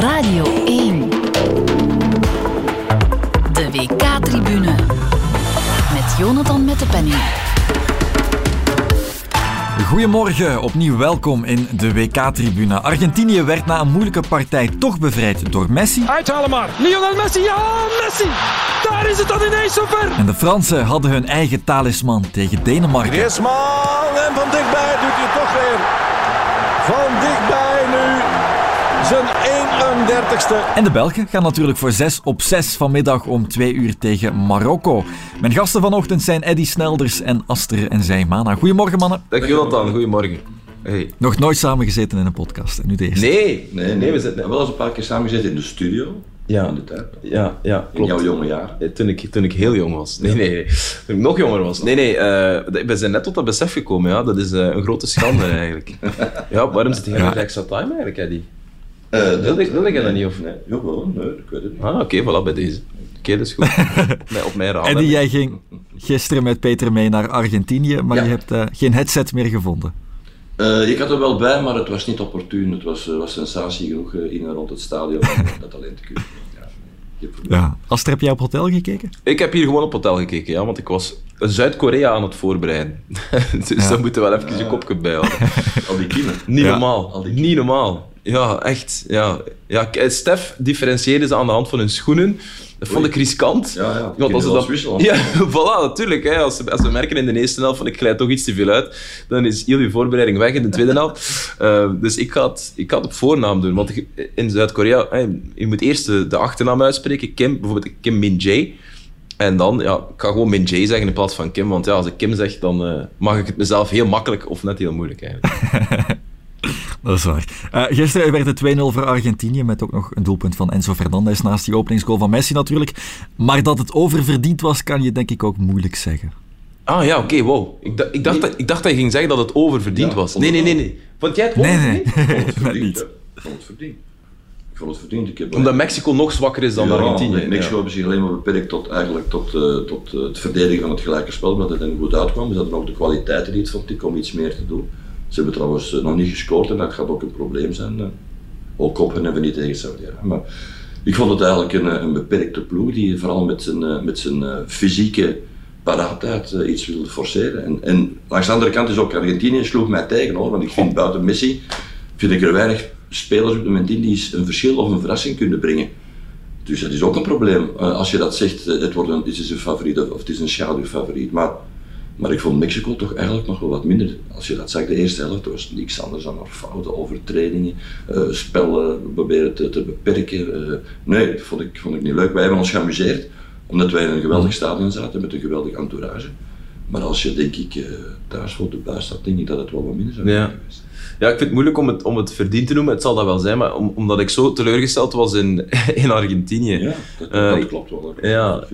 Radio 1. De WK-tribune. Met Jonathan met de penning. Goedemorgen, opnieuw welkom in de WK-tribune. Argentinië werd na een moeilijke partij toch bevrijd door Messi. Uithalen maar. Lionel Messi, ja, Messi! Daar is het dan ineens zover. En de Fransen hadden hun eigen talisman tegen Denemarken. Griezmann en van dichtbij doet hij het toch weer. Van dichtbij zijn 31ste. En de Belgen gaan natuurlijk voor 6 op 6 vanmiddag om 2 uur tegen Marokko. Mijn gasten vanochtend zijn Eddy Snelders en Aster en Zijmana. Goedemorgen mannen. Dag Jonathan, goedemorgen. Hey. Nog nooit samengezeten in een podcast, en nu de eerste. Nee, Nee, nee, we zitten wel eens een paar keer samengezeten in de studio. Ja. In de tijd. Ja, ja, In klopt. jouw jonge jaar. Eh, Toen ik, toen ik heel jong was. Nee, nee, nee. Toen ik nog jonger was. Nee, nee. eh, we zijn net tot dat besef gekomen. Ja. Dat is eh, een grote schande eigenlijk. Ja, waarom zit Ja. hier bij extra time eigenlijk, Eddie? Eh, Wilde, wilde jij dat niet? Of? Nee, jawel, nee, ik weet het niet. Ah, oké, voilà, bij deze. Oké, dat is goed. Nee, op mijn raam. Eddy, jij ging gisteren met Peter mee naar Argentinië, maar Ja. je hebt eh, geen headset meer gevonden. Eh, ik had er wel bij, maar het was niet opportun. Het was, eh, was sensatie genoeg eh, in en rond het stadion om dat alleen te kunnen. Ja. Ja. Aster, heb jij op hotel gekeken? Ik heb hier gewoon op hotel gekeken, ja, want ik was Zuid-Korea aan het voorbereiden. dus Ja. daar moeten we wel even je kopje bij houden. Al die kiemen. Niet Ja. normaal. Al die Niet normaal. Ja, echt. Ja. Ja, eh, Stef differentieerde ze aan de hand van hun schoenen. Dat vond ik riskant. Ja, ja. Want als ze dat wisselen. Ja, voilà, natuurlijk. Hè. Als, ze, als we merken in de eerste helft van ik glijd toch iets te veel uit, dan is heel je voorbereiding weg in de tweede helft. Eh, dus ik ga, het, ik ga het op voornaam doen. Want in Zuid-Korea, hè, je moet eerst de, de achternaam uitspreken. Kim, bijvoorbeeld Kim Min-jae. En dan, ja, ik ga gewoon Min-jae zeggen in plaats van Kim. Want ja, als ik Kim zeg, dan eh, mag ik het mezelf heel makkelijk of net heel moeilijk eigenlijk. Dat is waar. Eh, gisteren werd het 2-0 voor Argentinië, met ook nog een doelpunt van Enzo Fernandez naast die openingsgoal van Messi natuurlijk. Maar dat het oververdiend was, kan je denk ik ook moeilijk zeggen. Ah ja, oké, wow. Ik, dacht- ik, dacht dat, ik dacht dat je ging zeggen dat het oververdiend Ja, was. Nee, nee, nee, nee. Vond jij het Nee, oververdiend? nee, net verdiend. niet. Ik vond het verdiend. Ik vond het verdiend. Ik heb Omdat Mexico nog zwakker is dan Ja, Argentinië. nee, Mexico Ja. hebben zich alleen maar beperkt tot, eigenlijk tot, eh, tot eh, het verdedigen van het gelijke spel, omdat het er goed uitkwam. Ze hadden ook de kwaliteiten niet, vond ik, om iets meer te doen. Ze hebben trouwens eh, nog niet gescoord en dat gaat ook een probleem zijn. eh. Ook koppen hebben we niet tegen Saudi-Arabië. Maar ik vond het eigenlijk een, eh, een beperkte ploeg die vooral met zijn, met zijn fysieke paraatheid iets wilde forceren. En, en langs de andere kant is ook Argentinië sloeg mij tegen hoor, want ik vind buiten Messi vind ik er weinig spelers op het moment in die een verschil of een verrassing kunnen brengen. Dus dat is ook een probleem. Als je dat zegt, het, wordt een, het is een favoriet of, of het is een schaduwfavoriet. Maar, maar ik vond Mexico toch eigenlijk nog wel wat minder. Als je dat zag, de eerste helft was niks anders dan maar fouten, overtredingen, eh spellen proberen te, te beperken. eh. nee, dat vond ik, vond ik niet leuk. Wij hebben ons geamuseerd, omdat wij in een geweldig stadion zaten met een geweldig entourage. Maar als je denk ik eh, thuis voor de buis staat, denk ik dat het wel wat minder zou Ja. zijn geweest. Ja, ik vind het moeilijk om het, om het verdiend te noemen. Het zal dat wel zijn, maar om, omdat ik zo teleurgesteld was in, in Argentinië. Ja, dat, Eh, dat klopt wel. dat- Ja,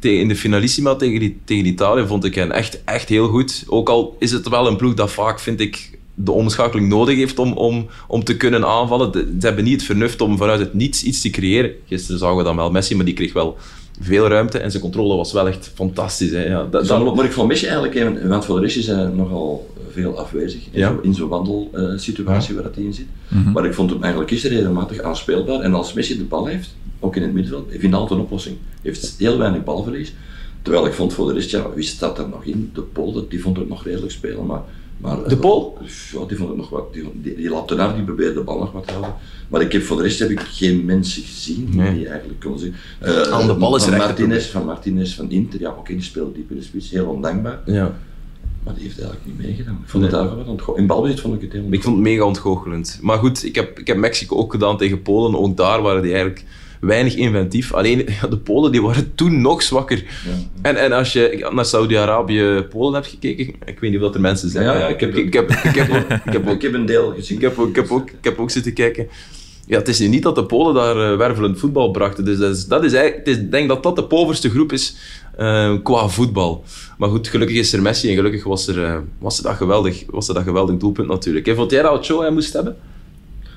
wel. in de finalissima tegen, die- tegen Italië vond ik hen echt, echt heel goed. Ook al is het wel een ploeg dat vaak, vind ik, de omschakeling nodig heeft om, om, om te kunnen aanvallen. De- ze hebben niet het vernuft om vanuit het niets iets te creëren. Gisteren zagen we dan wel Messi, maar die kreeg wel veel ruimte en zijn controle was wel echt fantastisch. Hè. Ja, dat, Dan, maar ik vond Messi eigenlijk, even, want voor de hij nogal veel afwezig in Ja. zo- in zo'n wandelsituatie waar dat hij in zit. Maar ik vond hem eigenlijk gisteren regelmatig aanspeelbaar. En als Messi de bal heeft, ook in het middenveld, hij vindt altijd een oplossing. Hij heeft heel weinig balverlies. Terwijl ik vond voor de rest, ja, wie staat er nog in? De Pool, dat- die vond het nog redelijk spelen. Maar, maar, De Pool? Ja, die vond het nog wat. Die, die, die lapte naar, die probeerde de bal nog wat te houden. Maar ik heb, voor de rest heb ik geen mensen gezien die, Nee. die eigenlijk konden zien. Eh, Aan de bal is van Martinez, van Martinez van Inter, ja oké, die speelde diep in de spits, heel ondankbaar. ja. Maar die heeft eigenlijk niet meegedaan. Ik vond het Nee. ontgo- In balbezit vond ik het heel Ik vond het mega ontgoochelend. Maar goed, ik heb, ik heb Mexico ook gedaan tegen Polen. Ook daar waren die eigenlijk weinig inventief. Alleen ja, de Polen die waren toen nog zwakker. Ja. En, en als je naar Saudi-Arabië, Polen hebt gekeken, ik weet niet of dat er mensen zijn. Ja, ja, ik, heb, ik, heb, ik, heb een deel gezien. ik, heb ook, ik, heb ook, ik heb ook zitten kijken. Ja, het is nu niet dat de Polen daar eh, wervelend voetbal brachten. Dus dat is, dat is eigenlijk, het is, ik denk dat dat de poverste groep is eh, qua voetbal. Maar goed, gelukkig is er Messi en gelukkig was, er, eh, was, er dat geweldig, was er dat geweldig doelpunt natuurlijk. En vond jij dat Ochoa hij moest hebben?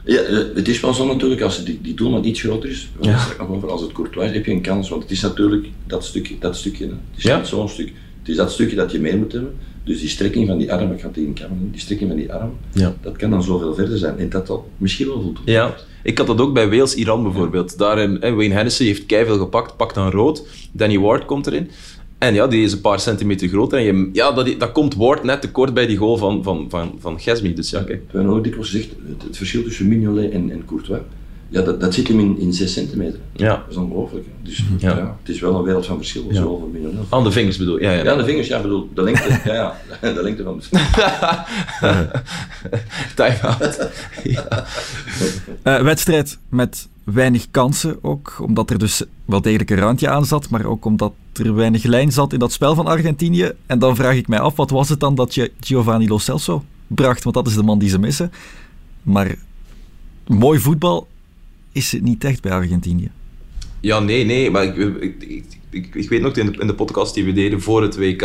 Ja, eh, het is wel zo natuurlijk, als die, die doelman iets groter is, Ja. nog als het Courtois is, heb je een kans. Want het is natuurlijk dat stukje, dat stukje hè. het is Ja. niet zo'n stuk. Het is dat stukje dat je mee moet hebben. Dus die strekking van die arm, ik ga tegen Cameron die strekking van die arm, Ja. dat kan dan zoveel verder zijn. En dat dat misschien wel voldoende Ja, ik had dat ook bij Wales-Iran bijvoorbeeld. Daarin, hè, Wayne Hennessy heeft keiveel gepakt, pakt dan rood. Danny Ward komt erin. En ja, die is een paar centimeter groter. En je, ja, dat, dat komt Ward net tekort bij die goal van, van, van, van Gesmi. Dus ja, kijk. We hebben ook dikwijls gezegd, het, het verschil tussen Mignolet en, en Courtois, ja, dat, dat zit hem in, in 6 centimeter. Ja. Dat is ongelooflijk. Dus Ja. ja. het is wel een wereld van verschil, zowel voor Mignolet. Aan de vingers bedoel ja, ja. Ja, de vingers, ja, bedoel, de lengte, ja, ja, de lengte van de Time-out. ja. Eh, wedstrijd met weinig kansen ook, omdat er dus wel degelijk een randje aan zat, maar ook omdat er weinig lijn zat in dat spel van Argentinië. En dan vraag ik mij af, wat was het dan dat je Giovanni Lo Celso bracht? Want dat is de man die ze missen. Maar mooi voetbal is het niet echt bij Argentinië. Ja, nee, nee. Maar ik, ik, ik, ik, weet nog in de, in de podcast die we deden voor het WK.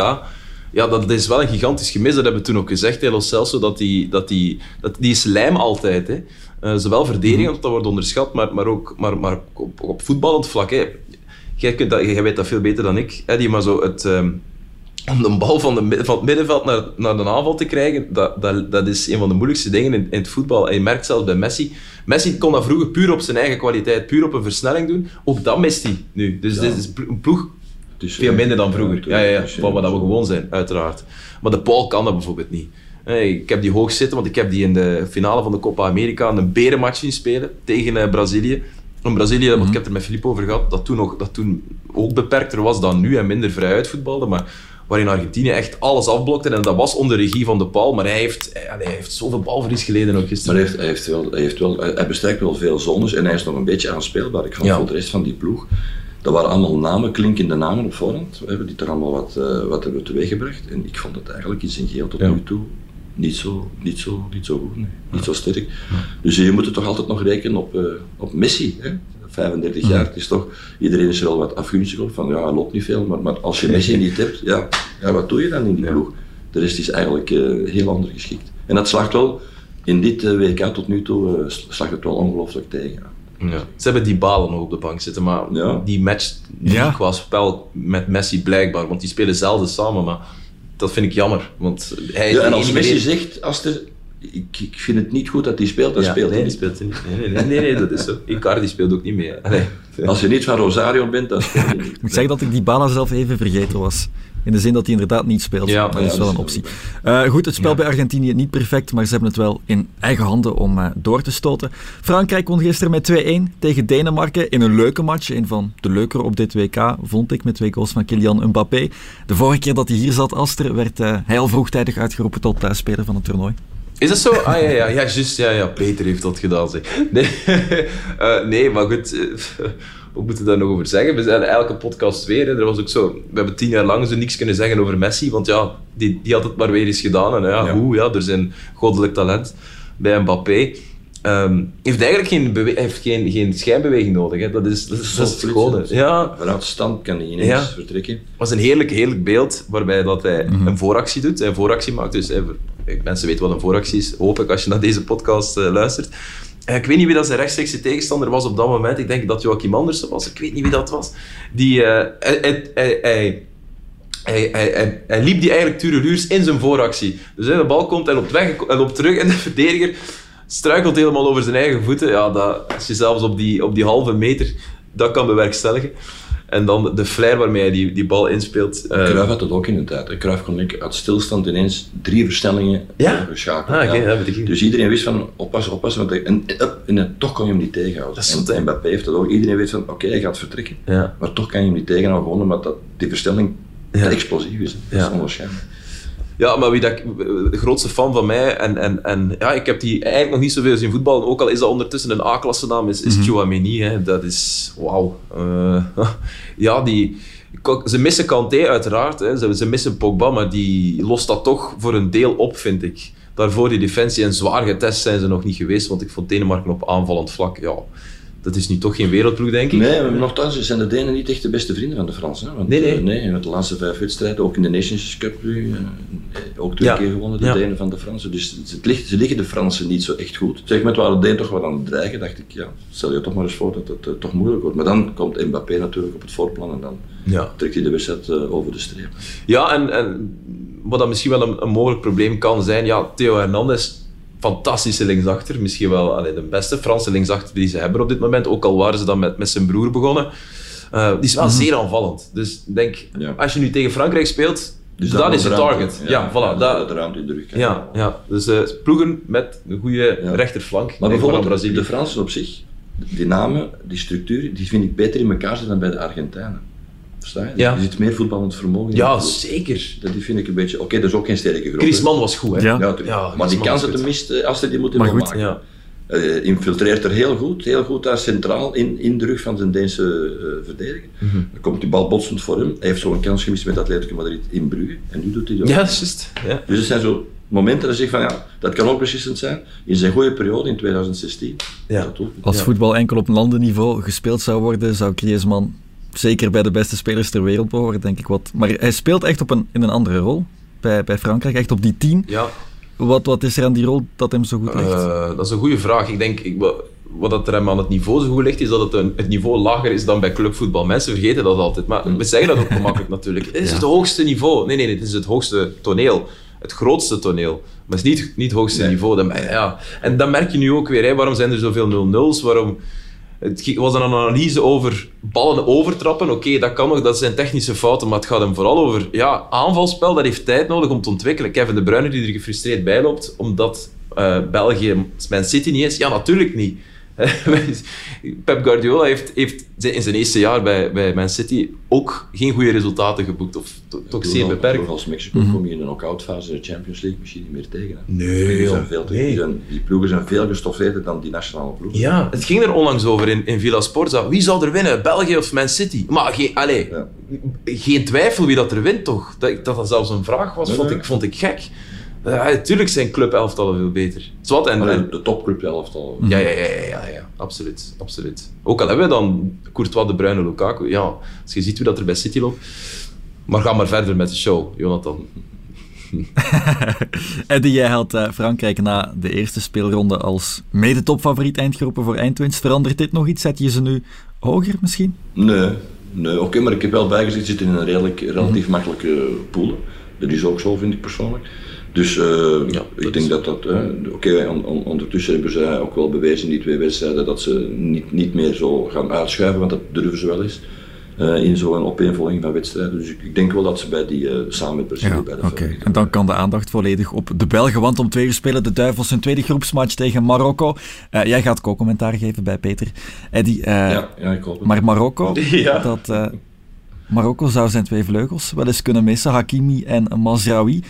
Ja, dat is wel een gigantisch gemis. Dat hebben we toen ook gezegd, hè, Celso, dat die, dat die, dat die is lijm altijd. Hè. Eh, zowel verdedigend, dat wordt onderschat, maar, maar ook maar, maar op, op voetballend vlak. Hè. Jij, kunt dat, jij weet dat veel beter dan ik, Eddie, maar zo het... ehm, om de bal van, de, van het middenveld naar, naar de aanval te krijgen, dat, dat, dat is een van de moeilijkste dingen in, in het voetbal. En je merkt zelfs bij Messi. Messi kon dat vroeger puur op zijn eigen kwaliteit, puur op een versnelling doen. Ook dat mist hij nu. Dus dit is een ploeg veel minder dan vroeger. Ja, ja, ja. Van wat we gewoon zijn, uiteraard. Maar de Paul kan dat bijvoorbeeld niet. Ik heb die hoog zitten, want ik heb die in de finale van de Copa America een berenmatch zien spelen tegen eh, Brazilië. Een Brazilië, want ik heb het er met Filippo over gehad, dat toen, nog, dat toen ook beperkter was dan nu en minder vrij uitvoetbalde, maar waarin Argentinië echt alles afblokte. En dat was onder regie van de Paul, maar hij heeft, hij, hij heeft zoveel balverlies geleden ook Maar gisteren. hij, heeft, hij, heeft wel, hij, heeft wel, hij bestrijkt wel veel zones en hij is nog een beetje aanspeelbaar. Ik vond Ja. voor de rest van die ploeg, dat waren allemaal namen, klinkende namen op voorhand. We hebben die toch allemaal wat, eh, wat hebben teweeggebracht. En ik vond het eigenlijk in zijn geheel tot Ja. nu toe niet zo, niet zo, niet zo goed, nee. niet zo sterk. Dus je moet er toch altijd nog rekenen op, eh, op Messi. Hè? 35 jaar, het is toch, iedereen is er al wat afgunstig op, van ja, loopt niet veel, maar, maar als je Messi niet hebt, ja, ja, wat doe je dan in die Ja. ploeg? De rest is eigenlijk eh, heel ondergeschikt. En dat slaagt wel, in dit eh, WK tot nu toe, slaagt het wel ongelooflijk tegen. Ja. Ze hebben die balen nog op de bank zitten, maar Ja. die match niet Ja. qua spel met Messi blijkbaar, want die spelen zelden samen, maar dat vind ik jammer. Want hij Ja, en als Messi zegt, als er, ik, ik vind het niet goed dat hij speelt, dan Ja, speelt nee, hij speelt hij niet. Nee, nee, nee, nee, nee, dat is zo. Icardi speelt ook niet mee. hè. Allee. Als je niet van Rosario bent, dan speelt hij niet. Ik moet zeggen dat ik die Bala zelf even vergeten was. In de zin dat hij inderdaad niet speelt. Ja, dat ja, is wel dat een is optie. Eh, goed, het spel Ja. bij Argentinië niet perfect, maar ze hebben het wel in eigen handen om eh, door te stoten. Frankrijk won gisteren met 2-1 tegen Denemarken in een leuke match. Een van de leukere op dit WK, vond ik, met twee goals van Kylian Mbappé. De vorige keer dat hij hier zat, Aster, werd eh, hij al vroegtijdig uitgeroepen tot uh, speler van het toernooi. Is dat zo? Ah ja, ja, ja, juist. Ja, ja, Peter heeft dat gedaan. Zeg. Nee, Eh, nee, maar goed. eh, wat moeten we daar nog over zeggen? We zijn elke podcast weer. Hè. Er was ook zo, we hebben tien jaar lang zo niks kunnen zeggen over Messi. Want ja, die, die had het maar weer eens gedaan. En ja, Ja. hoe? Ja, er zijn goddelijk talent bij Mbappé. Ehm heeft eigenlijk geen, heeft geen, geen schijnbeweging nodig. Hè. Dat is, dat is, dat is het gewone. Ja, Vanuit stand kan hij ineens Ja. vertrekken. het was een heerlijk, heerlijk beeld waarbij dat hij een vooractie doet, een vooractie maakt. Dus voor- mensen weten wat een vooractie is, hopelijk als je naar deze podcast eh, luistert. Eh, ik weet niet wie dat zijn rechtstreekse tegenstander was op dat moment. Ik denk dat Joachim Andersen was. Ik weet niet wie dat was. Die, eh, hij, hij, hij, liep die eigenlijk tureluurs in zijn vooractie. Dus de bal komt, hij loopt weg, hij loopt terug en de verdediger struikelt helemaal over zijn eigen voeten. Ja, dat, als je zelfs op die, op die halve meter dat kan bewerkstelligen. En dan de flair waarmee hij die, die bal inspeelt. Cruijff had het ook in de tijd. Cruijff kon ik uit stilstand ineens drie versnellingen Ja? geschakeld. Ah, dat niet. Dus iedereen wist van, oppassen, oppassen. Want en, en, en, en toch kon je hem niet tegenhouden. Dat en Mbappé heeft dat ook. Iedereen weet van, oké, hij gaat vertrekken. ja. Maar toch kan je hem niet tegenhouden, gewoon omdat dat, die verstelling Ja. te explosief is. Dat Ja. is onwaarschijnlijk. Ja, maar wie dat, de grootste fan van mij, en, en, en ja, ik heb die eigenlijk nog niet zoveel zien voetballen, ook al is dat ondertussen een A-klasse naam, is, is Chouameni. Hè. Dat is, wauw. Eh, ja, die, ze missen Kanté uiteraard, hè. Ze, ze missen Pogba, maar die lost dat toch voor een deel op, vind ik. Daarvoor die defensie en zwaar getest zijn ze nog niet geweest, want ik vond Denemarken op aanvallend vlak, ja, dat is nu toch geen wereldploeg, denk ik. Nee, maar nogthans zijn de Denen niet echt de beste vrienden van de Fransen. Hè? Want, Nee, nee. eh, nee, met de laatste vijf wedstrijden, ook in de Nations Cup nu, eh, ook twee Ja. keer gewonnen, de Ja. Denen van de Fransen. Dus het ligt, ze liggen de Fransen niet zo echt goed. Zeg, met waar de Denen toch wat aan het dreigen, dacht ik, ja, stel je toch maar eens voor dat het eh, toch moeilijk wordt. Maar dan komt Mbappé natuurlijk op het voorplan en dan Ja. trekt hij de wedstrijd eh, over de streep. Ja, en, en wat dan misschien wel een, een mogelijk probleem kan zijn, ja, Theo Hernandez, fantastische linksachter, misschien wel allee, de beste Franse linksachter die ze hebben op dit moment, ook al waren ze dan met, met zijn broer begonnen. Eh, die is wel zeer aanvallend. Dus ik denk, Ja. als je nu tegen Frankrijk speelt, Dus dat dan is de ruimte, target. Ja, voilà. dat, dat- de ruimte in de rug. kan ja, ja, dus eh, ploegen met een goede Ja. rechterflank. Maar bijvoorbeeld Brazilië. de Fransen op zich, die namen, die structuur, die vind ik beter in elkaar zitten dan bij de Argentijnen. Versta je? Ja. Er zit meer voetballend vermogen in. Ja, zeker. Dat die vind ik een beetje... Oké, dat is ook geen sterke groep. Griezmann was goed, hè? Ja. Ja, maar die kansen tenminste, als hij die moeten Maar maken. Ja. Eh, infiltreert er heel goed, heel goed daar centraal in, in de rug van zijn Deense eh, verdediger. Mhm. Dan komt die bal botsend voor hem. Hij heeft zo'n kans gemist met Atletico Madrid in Brugge. En nu doet hij dat. Ja, dat is juist. Ja. Dus het zijn zo momenten dat je zegt van ja, dat kan ook beslissend zijn. In zijn goede periode in 2016. Ja. Dat ook. Als Ja. voetbal enkel op landenniveau gespeeld zou worden, zou Griezmann zeker bij de beste spelers ter wereld behoren, denk ik. Wat. Maar hij speelt echt op een, in een andere rol bij, bij Frankrijk, echt op die 10. ja. Wat, wat is er aan die rol dat hem zo goed ligt? Eh, dat is een goede vraag. Ik denk, ik, wa- wat dat er hem aan het niveau zo goed ligt, is dat het, een, het niveau lager is dan bij clubvoetbal. Mensen vergeten dat altijd, maar we zeggen dat ook gemakkelijk natuurlijk. Het is het hoogste niveau. Nee, nee, het is het hoogste toneel. Het grootste toneel. Maar het is niet, niet het hoogste Nee. niveau. Dat, ja. En dat merk je nu ook weer. Hè. Waarom zijn er zoveel 0-0's? Waarom... Het was een analyse over ballen overtrappen. Oké, dat kan nog, dat zijn technische fouten, maar het gaat hem vooral over ja, aanvalspel. Dat heeft tijd nodig om te ontwikkelen. Kevin De Bruyne die er gefrustreerd bij loopt, omdat eh, België Man City niet is. Ja, natuurlijk niet. Pep Guardiola heeft, heeft in zijn eerste jaar bij, bij Man City ook geen goede resultaten geboekt. Of to- toch zeer beperkt. als Mexico kom je in een knock-out fase in de Champions League misschien niet meer tegen. hè. Nee, die, zijn veel te, Nee. die, zijn- die ploegen zijn veel gestoffeerder dan die nationale ploegen. Ja, het ging er onlangs over in, in Villa Sporza. Wie zal er winnen, België of Man City? Maar geen, allez, Ja. geen twijfel wie dat er wint, toch? Dat dat, dat zelfs een vraag was, Nee, vond, nee. ik, vond ik gek. Ja, natuurlijk zijn clubelftallen veel beter. Zwat en... Allee, en- de topclub elftal. ja, ja, ja, ja, ja, ja, absoluut, absoluut. Ook al hebben we dan Courtois, De Bruyne, Lukaku. Ja, als je ziet hoe dat er bij City loopt. Maar ga maar verder met de show, Jonathan. Eddie, jij had eh, Frankrijk na de eerste speelronde als mede-topfavoriet eindgroepen voor eindwinst. Verandert dit nog iets? Zet je ze nu hoger misschien? Nee, nee oké, maar ik heb wel bijgezegd, ze zitten in een redelijk, relatief makkelijke pool. Dat is ook zo, vind ik persoonlijk. Dus eh, dat ik is- denk dat dat... eh, oké, on- on- ondertussen hebben zij ook wel bewezen in die twee wedstrijden dat ze niet, niet meer zo gaan uitschuiven, want dat durven ze wel eens. eh, in zo'n opeenvolging van wedstrijden. Dus ik, ik denk wel dat ze bij die, samen met Brazilië bij de oké. favorieten En dan kan de aandacht volledig op de Belgen, want om twee uur spelen de Duivels hun tweede groepsmatch tegen Marokko. Jij gaat co-commentaar geven bij Peter. Eddie, Ja, ja, ik hoop het. maar Marokko, Ja. dat, Marokko zou zijn twee vleugels wel eens kunnen missen, Hakimi en Mazraoui.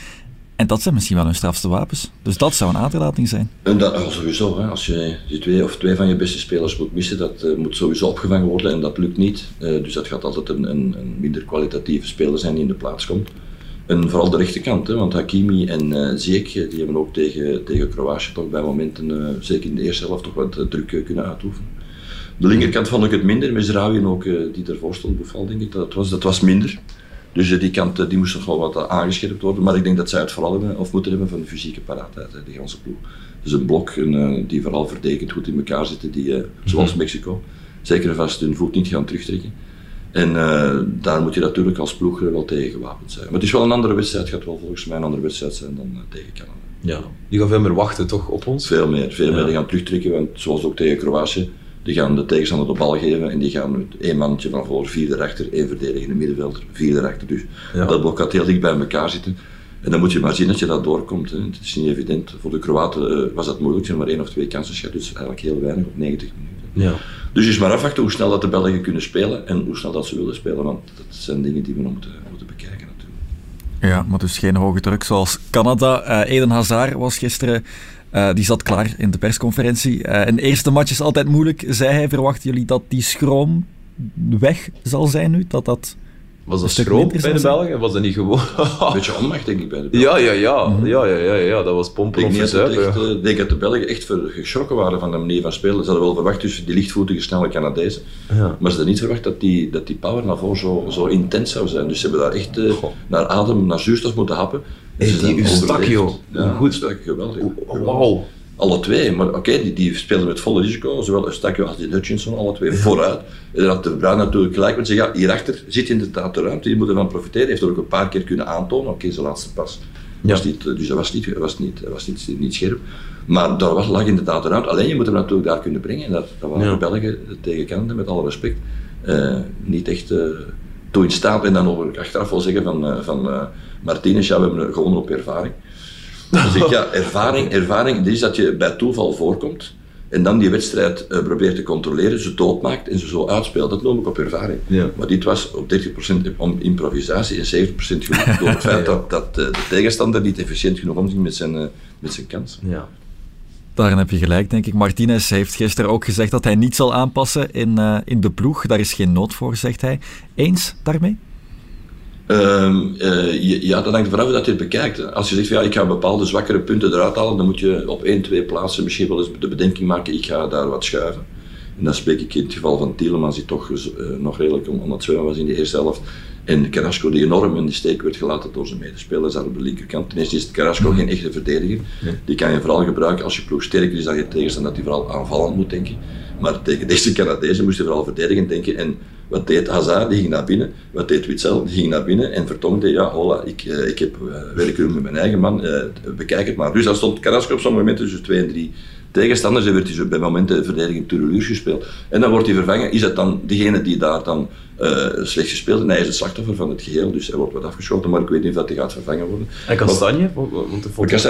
En dat zijn misschien wel hun strafste wapens. Dus dat zou een aderlating zijn. En dat oh, sowieso, hè. als je twee of twee van je beste spelers moet missen, dat eh, moet sowieso opgevangen worden en dat lukt niet. Eh, dus dat gaat altijd een, een, een minder kwalitatieve speler zijn die in de plaats komt. En vooral de rechterkant, hè, want Hakimi en Ziyech, eh, die hebben ook tegen, tegen Kroatië toch bij momenten, zeker in de eerste helft, toch wat druk kunnen uitoefenen. De linkerkant vond ik het minder, en ook die ervoor stond, Boufal denk ik, dat was, dat was minder. Dus eh, die kant eh, die moest nog wel wat eh, aangescherpt worden. Maar ik denk dat zij het vooral hebben, of moeten hebben van de fysieke paraatheid, die ganse ploeg. Dus een blok een, die vooral verdedigend goed in elkaar zitten, die, zoals Mexico, zeker en vast hun voet niet gaan terugtrekken. En daar moet je natuurlijk als ploeg wel tegen gewapend zijn. Maar het is wel een andere wedstrijd, gaat wel volgens mij een andere wedstrijd zijn dan tegen Canada. Ja. Die gaan veel meer wachten toch op ons? Veel meer, veel meer. Die gaan terugtrekken, want zoals ook tegen Kroatië, die gaan de tegenstander de bal geven en die gaan met één mannetje van voor, vier erachter, één verdedigende middenvelder, vier erachter. Dus Ja. dat blok gaat heel dicht bij elkaar zitten. En dan moet je maar zien dat je dat doorkomt. Hè. Het is niet evident. Voor de Kroaten eh, was dat moeilijk, maar één of twee kansen gehad, dus eigenlijk heel weinig op 90 minuten. Ja. Dus is maar afwachten hoe snel dat de Belgen kunnen spelen en hoe snel dat ze willen spelen, want dat zijn dingen die we nog moeten, moeten bekijken natuurlijk. Ja, maar dus geen hoge druk zoals Canada. Eh, Eden Hazard was gisteren, eh, die zat klaar in de persconferentie. Eh, een eerste match is altijd moeilijk, zei hij. Verwachten jullie dat die schroom weg zal zijn nu? Dat dat Was dat schroom bij de Belgen? Was dat niet gewoon... Een beetje onmacht, denk ik, bij de Belgen. ja, ja, ja, ja, ja, ja, ja, dat was pompen Ik denk, dat echt, eh, ik denk dat de Belgen echt ver- geschrokken waren van de manier van spelen. Ze hadden wel verwacht tussen die lichtvoetige, snelle Canadezen. Ja. Maar ze hadden niet verwacht dat die, dat die power naar voren zo, zo intens zou zijn. Dus ze hebben daar echt naar adem, naar zuurstof moeten happen. En Hey, ze die zijn Eustachio, overleefd. Ja, hoe goed. Eustachio, geweldig. Wauw. Alle twee, maar oké, die, die speelden met volle risico, zowel Eustachio als die Hutchinson, alle twee vooruit. En dan had de Bruin natuurlijk gelijk met zeggen, ja, hierachter zit inderdaad de ruimte, die moeten ervan profiteren. Hij heeft er ook een paar keer kunnen aantonen, oké, zijn laatste pas. Was niet, dus dat was niet, was niet, was niet, niet scherp. Maar daar was, lag inderdaad de ruimte. Alleen je moet hem natuurlijk daar kunnen brengen. En dat, dat waren Ja. de Belgen tegen Canada, met alle respect, eh, niet echt eh, toe in staat. En dan over achteraf wel zeggen van, eh, van Martinez, ja, we hebben gewonnen op ervaring. Dus ik, ja, ervaring, ervaring dit is dat je bij toeval voorkomt en dan die wedstrijd eh, probeert te controleren, ze doodmaakt en ze zo uitspeelt. Dat noem ik op ervaring. Ja. Maar dit was op 30% om improvisatie en 70% geluk door het feit dat, dat eh, de tegenstander niet efficiënt genoeg omging met zijn, eh, met zijn kans. Ja. Daarin heb je gelijk, denk ik. Martinez heeft gisteren ook gezegd dat hij niet zal aanpassen in, in de ploeg. Daar is geen nood voor, zegt hij. Eens daarmee? Eh, je- ja, dat hangt ervan af hoe dat je het bekijkt. Als je zegt, van, ja, ik ga bepaalde zwakkere punten eruit halen, dan moet je op één, twee plaatsen misschien wel eens de bedenking maken, ik ga daar wat schuiven. En dan spreek ik in het geval van Tielemans, die toch eh, nog redelijk om, om het zwemmen was in de eerste helft. En Carrasco, die enorm in de steek werd gelaten door zijn medespelers daar op de linkerkant. Ten eerste is Carrasco geen echte verdediger. Die kan je vooral gebruiken als je ploeg sterker is dan je tegenstander, dat hij vooral aanvallend moet denken. Maar tegen deze Canadezen moest hij vooral verdedigend denken. En wat deed Hazard? Die ging naar binnen. Wat deed Witzel? Die ging naar binnen en vertongde, ja, hola, ik, eh, ik heb uh, werkroom met mijn eigen man, eh, bekijk het maar. Dus dan stond Carrasco op sommige momenten tussen twee en drie tegenstanders en werd hij bij momenten verdediging Tureluurs gespeeld. En dan wordt hij vervangen. Is dat dan degene die daar dan eh, slecht gespeeld? Nee, hij is het slachtoffer van het geheel, dus hij wordt wat afgeschoten, maar ik weet niet of dat hij gaat vervangen worden. En Kastanje? Want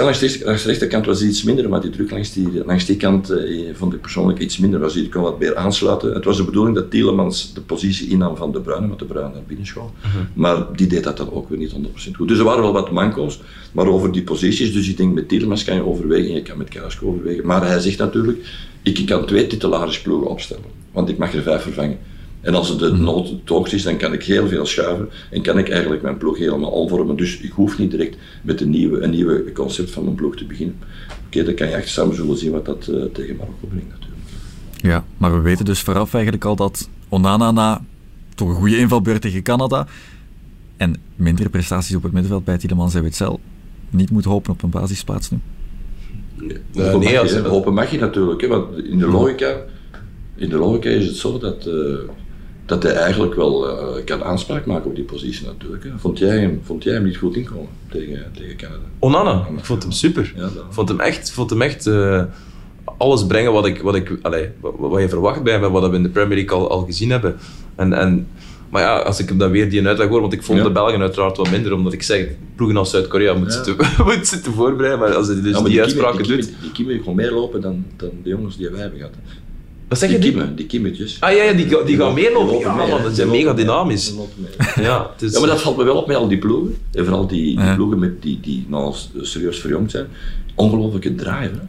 langs, de- langs de rechterkant was iets minder, maar die druk langs die, langs die kant eh, vond ik persoonlijk iets minder. Was hij kon wat meer aansluiten. Het was de bedoeling dat Tielemans de positie innam van De Bruyne, met De Bruyne naar binnen schoot. Maar die deed dat dan ook weer niet 100% goed. Dus er waren wel wat manco's, maar over die posities, dus ik denk met Tielemans kan je overwegen en je kan met Carrasco overwegen. Maar hij zegt natuurlijk, ik kan twee titularisploegen opstellen, want ik mag er vijf vervangen. En als het de nood het hoogst is, dan kan ik heel veel schuiven en kan ik eigenlijk mijn ploeg helemaal omvormen. Dus ik hoef niet direct met een nieuwe, een nieuwe concept van mijn ploeg te beginnen. Oké, dan kan je echt samen zullen zien wat dat eh, tegen Marokko brengt natuurlijk. Ja, maar we weten dus vooraf eigenlijk al dat Onana na toch een goede invalbeurt tegen Canada en mindere prestaties op het middenveld bij Tielemans en Witzel niet moet hopen op een basisplaats nu. Nee, nee, hopen, mag als- je, hè. hopen mag je natuurlijk, hè, want in de logica, in de logica is het zo dat, eh, dat hij eigenlijk wel eh, kan aanspraak maken op die positie natuurlijk. Hè. Vond, jij hem, vond jij hem niet goed inkomen tegen, tegen Canada? Onana, ik vond hem super. Ja, vond hem echt, vond hem echt eh, alles brengen wat, ik, wat, ik, allee, wat, wat je verwacht bij hem en wat we in de Premier League al, al gezien hebben. En, en, maar ja, als ik hem dan weer die uitleg hoor, want ik vond Ja. de Belgen uiteraard wat minder, omdat ik zeg, ploegen als Zuid-Korea moeten Ja. moeten zitten voorbereiden, maar als hij dus Ja, maar die, Kimme- uitspraken die doet... Die kon meer lopen dan, dan de jongens die wij hebben gehad. Wat zeg je? Die Die? Kimme, die Kimmetjes. Ah ja, ja die, die gaan meer lopen. Ja, man, dat zijn Die mega dynamisch. Die. Ja, het is, Ja, maar dat valt me wel op met al die ploegen. En vooral die, die Ja. ploegen met die, die nou serieus verjongd zijn. Ongelooflijke drive. hè.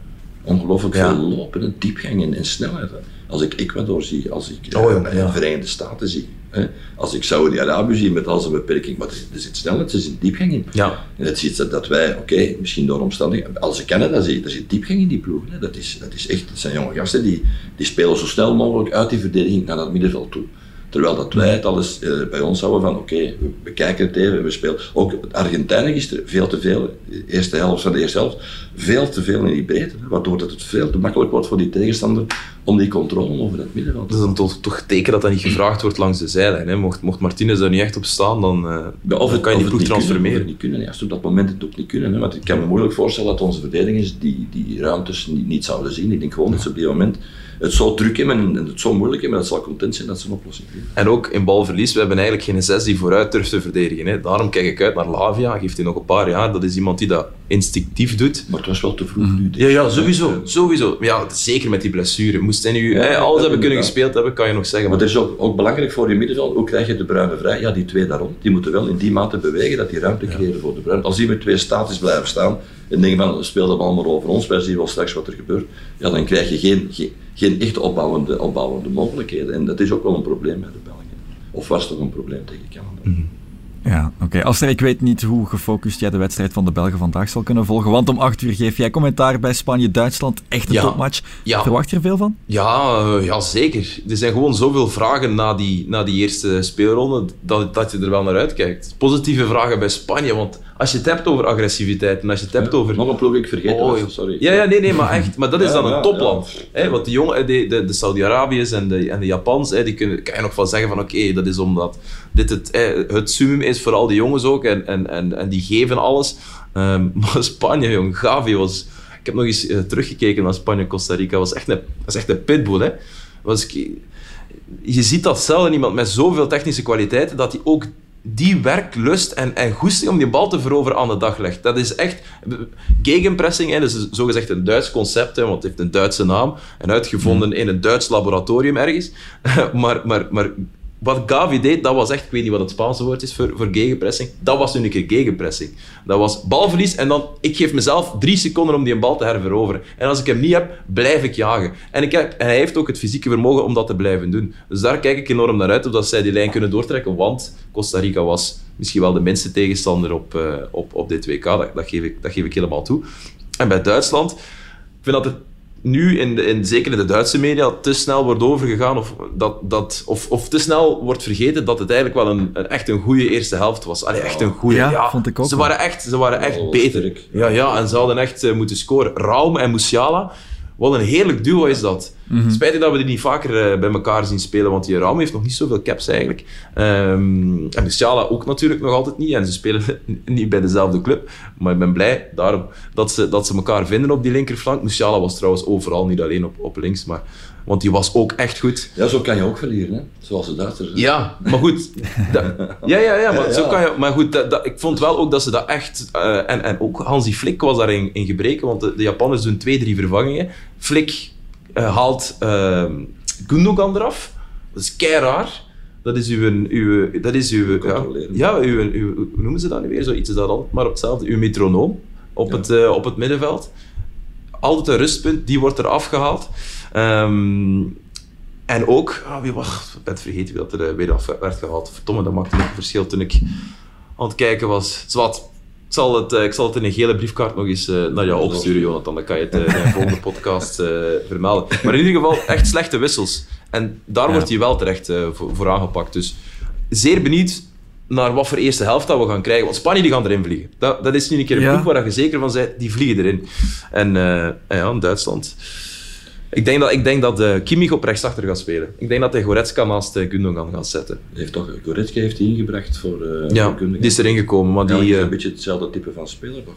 Ongelooflijk Ja. veel lopen en diepgang en, en snelheid. hè. Als ik Ecuador zie, als ik Oh, ja, eh, ja. Verenigde Staten zie. Hè. Als ik Saudi-Arabië zie met al zijn beperking. Maar er, zit snelheid, er zit diepgang in. Ja. En het ziet dat, dat wij, oké, misschien door omstandigheden. Als ik Canada zie, er zit diepgang in die ploegen. Hè. Dat, is, dat is echt, dat zijn jonge gasten die, die spelen zo snel mogelijk uit die verdediging naar dat middenveld toe. Terwijl dat wij het alles eh, bij ons houden van, oké, we, we kijken het even, we spelen. Ook Argentinië gisteren, veel te veel, de eerste helft van de eerste helft, veel te veel in die breedte. Waardoor dat het veel te makkelijk wordt voor die tegenstander om die controle over dat middenveld te dat is dan toch, toch teken dat dat niet gevraagd wordt langs de zijlijn. Hè. Mocht, mocht Martinez daar niet echt op staan, dan, eh, Ja, dan kan je die ploeg niet kunnen, of het transformeren. niet kunnen. Ja, op dat moment het ook niet kunnen. Hè, want ik kan me moeilijk voorstellen dat onze verdedigers die, die ruimtes niet, niet zouden zien. Ik denk gewoon dat ze op die moment het zo druk hebben en het zo moeilijk hebben, dat ze al content zijn dat ze een oplossing vinden. En ook in balverlies, we hebben eigenlijk geen zes die vooruit durft te verdedigen. Hè. Daarom kijk ik uit naar Lavia, geeft hij nog een paar jaar. Dat is iemand die dat instinctief doet. Maar het was wel te vroeg nu. denk Ja, ja, sowieso. sowieso. Maar Ja, zeker met die blessure. Moest hij nu Ja, hè, ja, alles hebben kunnen gespeeld hebben, kan je nog zeggen. Maar het is ook, ook belangrijk voor je middenveld, hoe krijg je de bruine vrij? Ja, die twee daarom, die moeten wel in die mate bewegen dat die ruimte creëren voor de bruine. Als die met twee statisch blijven staan en denken van, speel de bal maar over ons, wij zien wel straks wat er gebeurt, ja, dan krijg je geen, geen, geen echte opbouwende, opbouwende mogelijkheden. En dat is ook wel een probleem bij de Belgen. Of was toch een probleem tegen Canada? Ja, oké. Aster, ik weet niet hoe gefocust jij de wedstrijd van de Belgen vandaag zal kunnen volgen. Want om 8 uur geef jij commentaar bij Spanje-Duitsland. Echt een Ja. topmatch. Ja. Verwacht je er veel van? Ja, eh, ja, zeker. Er zijn gewoon zoveel vragen na die, na die eerste speelronde dat, dat je er wel naar uitkijkt. Positieve vragen bij Spanje, want als je het hebt over agressiviteit en als je het hebt over... Nog een ploeg ik vergeten Oh, was, sorry. Ja, ja, nee, nee, maar echt. Maar dat is Ja, dan een topland. Hè, want de, jongen, de, de, de Saudi-Arabiërs en de, en de Japans, hè, die kunnen, kan je nog van zeggen van oké, dat is omdat dit het, hè, het summum is voor al die jongens ook en, en, en, en die geven alles. Ehm, maar Spanje, jong, Gavi was... Ik heb nog eens eh, teruggekeken naar Spanje-Costa Rica. was echt een, dat is echt een pitbull, hè. Was, je ziet dat zelden iemand met zoveel technische kwaliteiten, dat hij ook die werklust en, en goesting om die bal te veroveren aan de dag legt. Dat is echt... Gegenpressing, hè, dat is zogezegd een Duits concept, hè, want het heeft een Duitse naam en uitgevonden in een Duits laboratorium ergens. maar, maar, maar wat Gavi deed, dat was echt... Ik weet niet wat het Spaanse woord is voor, voor gegenpressing. Dat was nu een keer gegenpressing. Dat was balverlies en dan... Ik geef mezelf drie seconden om die bal te herveroveren. En als ik hem niet heb, blijf ik jagen. En, ik heb, en hij heeft ook het fysieke vermogen om dat te blijven doen. Dus daar kijk ik enorm naar uit, of dat zij die lijn kunnen doortrekken. Want Costa Rica was misschien wel de minste tegenstander op, eh, op, op dit WK. Dat, dat, geef ik, dat geef ik helemaal toe. En bij Duitsland... Ik vind dat het nu, in de, in, zeker in de Duitse media, te snel wordt overgegaan of, dat, dat, of, of te snel wordt vergeten dat het eigenlijk wel een, een echt een goede eerste helft was. Allee, echt een goede. Ja, vond ik ook Ze waren echt, ze waren echt Oh, beter. Ja, ja, en ze hadden echt eh, moeten scoren. Raum en Musiala, wat een heerlijk duo is dat. Mhm. Spijtig dat we die niet vaker eh, bij elkaar zien spelen, want die Raum heeft nog niet zoveel caps eigenlijk. Ehm, en Musiala ook natuurlijk nog altijd niet. En ze spelen niet bij dezelfde club. Maar ik ben blij daarom dat ze, dat ze elkaar vinden op die linkerflank. Musiala was trouwens overal, niet alleen op, op links, maar, want die was ook echt goed. Ja, zo kan je ook verliezen, hè? zoals de Duitsers. hè. Ja, maar goed. dat- ja, ja, ja, maar Ja, zo kan je. Maar goed, dat, dat- ik vond wel ook dat ze dat echt. eh, en, en ook Hansi Flick was daarin in gebreken, want de, de Japanners doen twee, drie vervangingen. Flick eh, haalt eh, Gundogan eraf. Dat is kei raar. Dat is uw. uw dat is uw. Ja, ja uw, uw, hoe noemen ze dat nu weer? Zoiets is dat altijd maar op hetzelfde. Uw metronoom op, het, op het middenveld. Altijd een rustpunt, die wordt er afgehaald. Ehm, en ook, ah, wie was, ik ben vergeten wie dat er eh, weer af werd gehaald. Verdomme, dat maakte een verschil toen ik aan het kijken was. Zwat, ik zal het, eh, ik zal het in een gele briefkaart nog eens eh, naar jou opsturen, Jonathan. Dan kan je het in de volgende podcast vermelden. Maar in ieder geval, echt slechte wissels. En daar wordt hij wel terecht voor, voor aangepakt. Dus zeer benieuwd naar wat voor eerste helft dat we gaan krijgen. Want Spanje die gaan erin vliegen. Dat, dat is nu een keer een Ja. ploeg waar je zeker van bent, die vliegen erin. En en ja, Duitsland... Ik denk dat, ik denk dat eh, Kimmich op rechtsachter gaat spelen. Ik denk dat hij Goretzka naast eh, Gundogan gaat zetten. Heeft toch, Goretzka heeft die ingebracht voor, eh Ja, voor Gundogan. die is erin gekomen, maar Ja, die... is een beetje hetzelfde type van speler, toch?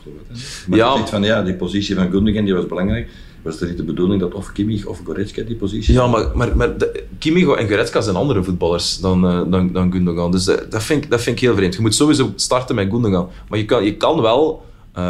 Maar Ja. van ja, die positie van Gundogan die was belangrijk. Was het niet de bedoeling dat of Kimmich of Goretzka die positie Ja, maar, maar, maar de, Kimmich en Goretzka zijn andere voetballers dan, dan, dan Gundogan. Dus dat, vind ik, dat vind ik heel vreemd. Je moet sowieso starten met Gundogan. Maar je kan, je kan wel... je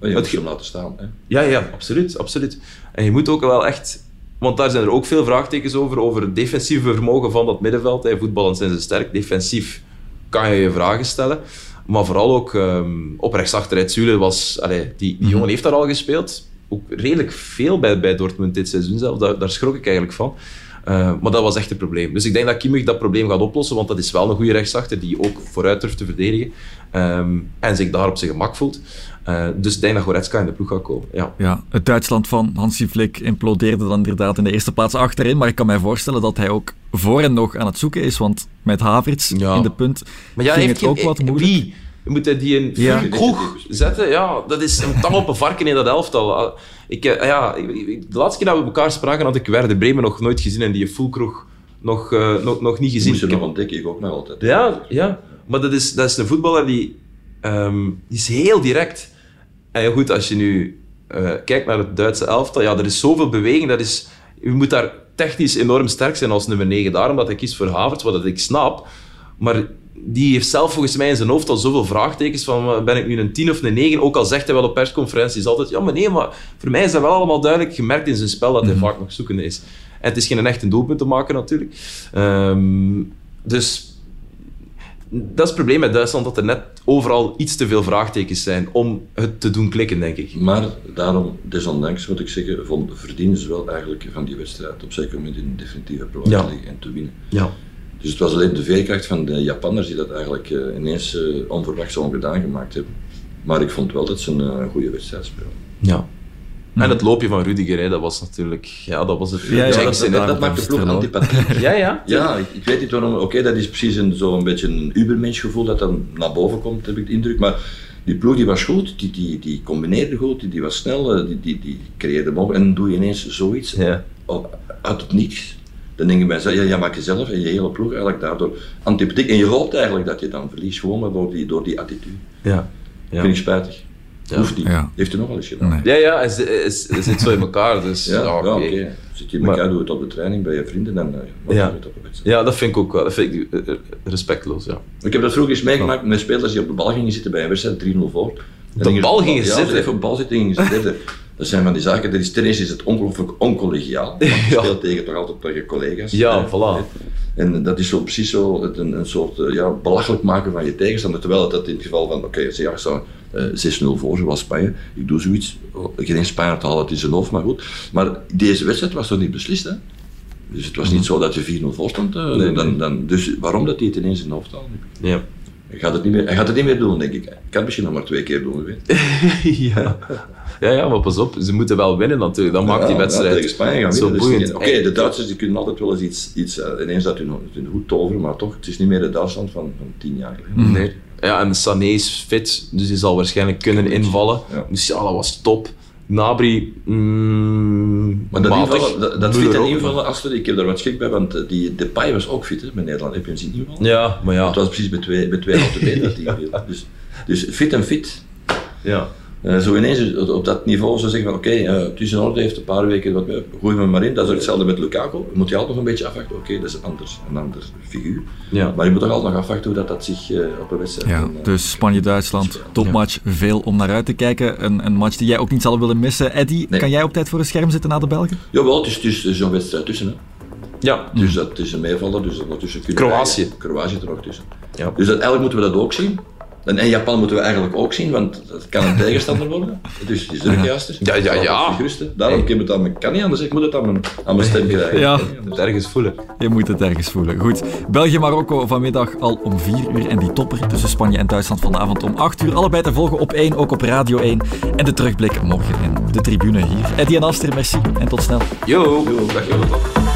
het moet hem laten staan. Hè? Ja, ja, absoluut, absoluut. En je moet ook wel echt... Want daar zijn er ook veel vraagtekens over, over het defensieve vermogen van dat middenveld. Hè. Voetballend zijn ze sterk, defensief kan je je vragen stellen. Maar vooral ook ehm, op rechtsachteruit Zule was... Allee, die, die jongen heeft daar al gespeeld. Ook redelijk veel bij, bij Dortmund dit seizoen zelf. Daar, daar schrok ik eigenlijk van. Eh, maar dat was echt het probleem. Dus ik denk dat Kimmich dat probleem gaat oplossen, want dat is wel een goede rechtsachter die ook vooruit durft te verdedigen ehm, en zich daar op zijn gemak voelt. Eh, dus ik denk dat Goretzka in de ploeg gaat komen. Ja. Ja, het Duitsland van Hansi Flick implodeerde dan inderdaad in de eerste plaats achterin. Maar ik kan mij voorstellen dat hij ook voor en nog aan het zoeken is. Want met Havertz Ja. in de punt Maar ja, ging heeft het ook geen- wat eh, moeilijk. Wie? Moet hij die in Ja. kroeg zetten? Ja, dat is een tang op een varken in dat elftal. Ah, Ik, eh, ja, de laatste keer dat we elkaar spraken had ik Werder Bremen nog nooit gezien en die fulkroeg nog, eh, nog, nog niet gezien. moest je Ik nog heb- ontdekken, ik ook nog altijd. Ja, ja. Maar dat is, dat is een voetballer die, ehm, die is heel direct. En heel goed, als je nu eh, kijkt naar het Duitse elftal, ja, er is zoveel beweging. Dat is, je moet daar technisch enorm sterk zijn als nummer 9. Daarom dat hij kiest voor Havertz, wat dat ik snap. Maar die heeft zelf volgens mij in zijn hoofd al zoveel vraagtekens van ben ik nu een 10 of een 9? Ook al zegt hij wel op persconferenties altijd, ja maar nee, maar voor mij is dat wel allemaal duidelijk gemerkt in zijn spel dat hij vaak nog zoekende is. En het is geen echt een doelpunt te maken natuurlijk. Ehm, dus dat is het probleem met Duitsland, dat er net overal iets te veel vraagtekens zijn om het te doen klikken, denk ik. Maar daarom, desondanks moet ik zeggen, vond, verdienen ze wel eigenlijk van die wedstrijd op zeker moment in een definitieve plaats Ja. en te winnen. Ja. Dus het was alleen de veerkracht van de Japanners die dat eigenlijk eh, ineens uh, onverwachts ongedaan gemaakt hebben. Maar ik vond wel dat ze een uh, goede wedstrijd speelden. Ja. En het loopje van Rudiger, hè, dat was natuurlijk... Ja, dat was het... Ja, ja dat, dat, dat, maakt de ploeg antipathiek. ja, ja. Ja, ik, ik, weet niet waarom... Oké, okay, dat is precies een, zo'n beetje een ubermensch gevoel dat dan naar boven komt, heb ik de indruk. Maar die ploeg die was goed, die, die, die combineerde goed, die, die was snel, die, die, die creëerde mogelijk. En dan doe je ineens zoiets ja. uit het niets. Dan denk je bij jezelf, ja, jij maakt jezelf en je hele ploeg eigenlijk daardoor antipathiek. En je hoopt eigenlijk dat je dan verliest, gewoon maar door die, door die attitude. Ja. ja. Vind ik spijtig. Ja. Hoeft niet. Ja. Heeft u nog wel eens gedaan? Nee. Ja, ja, het, het, zit zo in elkaar. Dus, ja, ja, oké. Okay. Zit je in elkaar, doe het op de training bij je vrienden, dan uh, ja. het op de wedstrijd. Ja, dat vind ik ook wel. Dat vind ik uh, respectloos, ja. Ik heb dat vroeger eens meegemaakt met spelers die op de bal gingen zitten bij een wedstrijd, 3-0 voor. De bal gingen ja, zitten? even op de bal zitten gingen zitten. Dat zijn van die zaken, dat is, ten eerste is het ongelooflijk oncollegiaal. Je Ja. speelt tegen, toch altijd tegen collega's. Ja, hè. voilà. En dat is zo precies zo het- een, een soort eh, ja, belachelijk maken van je tegenstander. Terwijl het dat in het geval van, oké, ze ja, eh, 6-0 voor, zoals Spanje. Ik doe zoiets. Oh, Geen Spanje te halen, het is een hoofd, maar goed. Maar deze wedstrijd was toch niet beslist, hè? Dus het was niet zo dat je 4-0 voor stond. eh, Nee, dan, dan, dus waarom dat hij het ineens in de hoofd haalde? Ja. Hij gaat, het niet meer, hij gaat het niet meer doen, denk ik. Hij kan het misschien nog maar twee keer doen, weet. ja. Ja, ja, maar pas op, ze moeten wel winnen natuurlijk. Dat maakt die wedstrijd ja, tegen Spanje gaan zo dus boeiend. Oké, de Duitsers die kunnen altijd wel eens iets, iets eh, ineens uit hun, hun hoed toveren, maar toch, het is niet meer de Duitsland van, van tien jaar geleden. Nee. Ja, en Sané is fit, dus die zal waarschijnlijk kunnen invallen. Ja. Musiala was top. Nabri, mm, Maar dat, matig. invallen, dat, dat fit en invallen, Astrid, ik heb daar wat schik bij, want eh, die Depay was ook fit hè, met Nederland. Heb je hem zien invallen? Ja, maar ja. Het was precies met twee, met twee dat hij inviel. Dus, dus fit en fit. ja. Eh, zo ineens op- dat niveau zo zeggen van oké, eh, het is in orde, heeft een paar weken wat meer, gooi hem maar in. Dat is ook hetzelfde met Lukaku. Moet je altijd nog een beetje afwachten. Oké, dat is anders, een ander figuur. Ja. Maar je moet toch altijd nog afwachten hoe dat, dat zich eh, op een wedstrijd... Ja, en, eh, dus Spanje-Duitsland, topmatch, veel om naar uit te kijken. Een, een match die jij ook niet zal willen missen. Eddy, Nee. kan jij op tijd voor een scherm zitten na de Belgen? Jawel, het is, het is, is een wedstrijd tussen. Hè. Ja. Dus dat is een meevaller, dus ondertussen kunnen Kroatië. wij- Kroatië er nog tussen. Ja. Dus dat, eigenlijk moeten we dat ook zien. En, en Japan moeten we eigenlijk ook zien, want dat kan een tegenstander worden. Dus die is juist. Ja, ja, ja. Daarom kan het aan mijn, kan niet anders, ik moet het aan mijn, aan mijn stem krijgen. Ja. Niet anders. Het ergens voelen. Je moet het ergens voelen. Goed, België-Marokko vanmiddag al om 4 uur. En die topper tussen Spanje en Duitsland vanavond om 8 uur. Allebei te volgen op 1, ook op Radio 1. En de terugblik morgen in de tribune hier. Eddy en Aster, merci en tot snel. Yo. Dag Jonathan.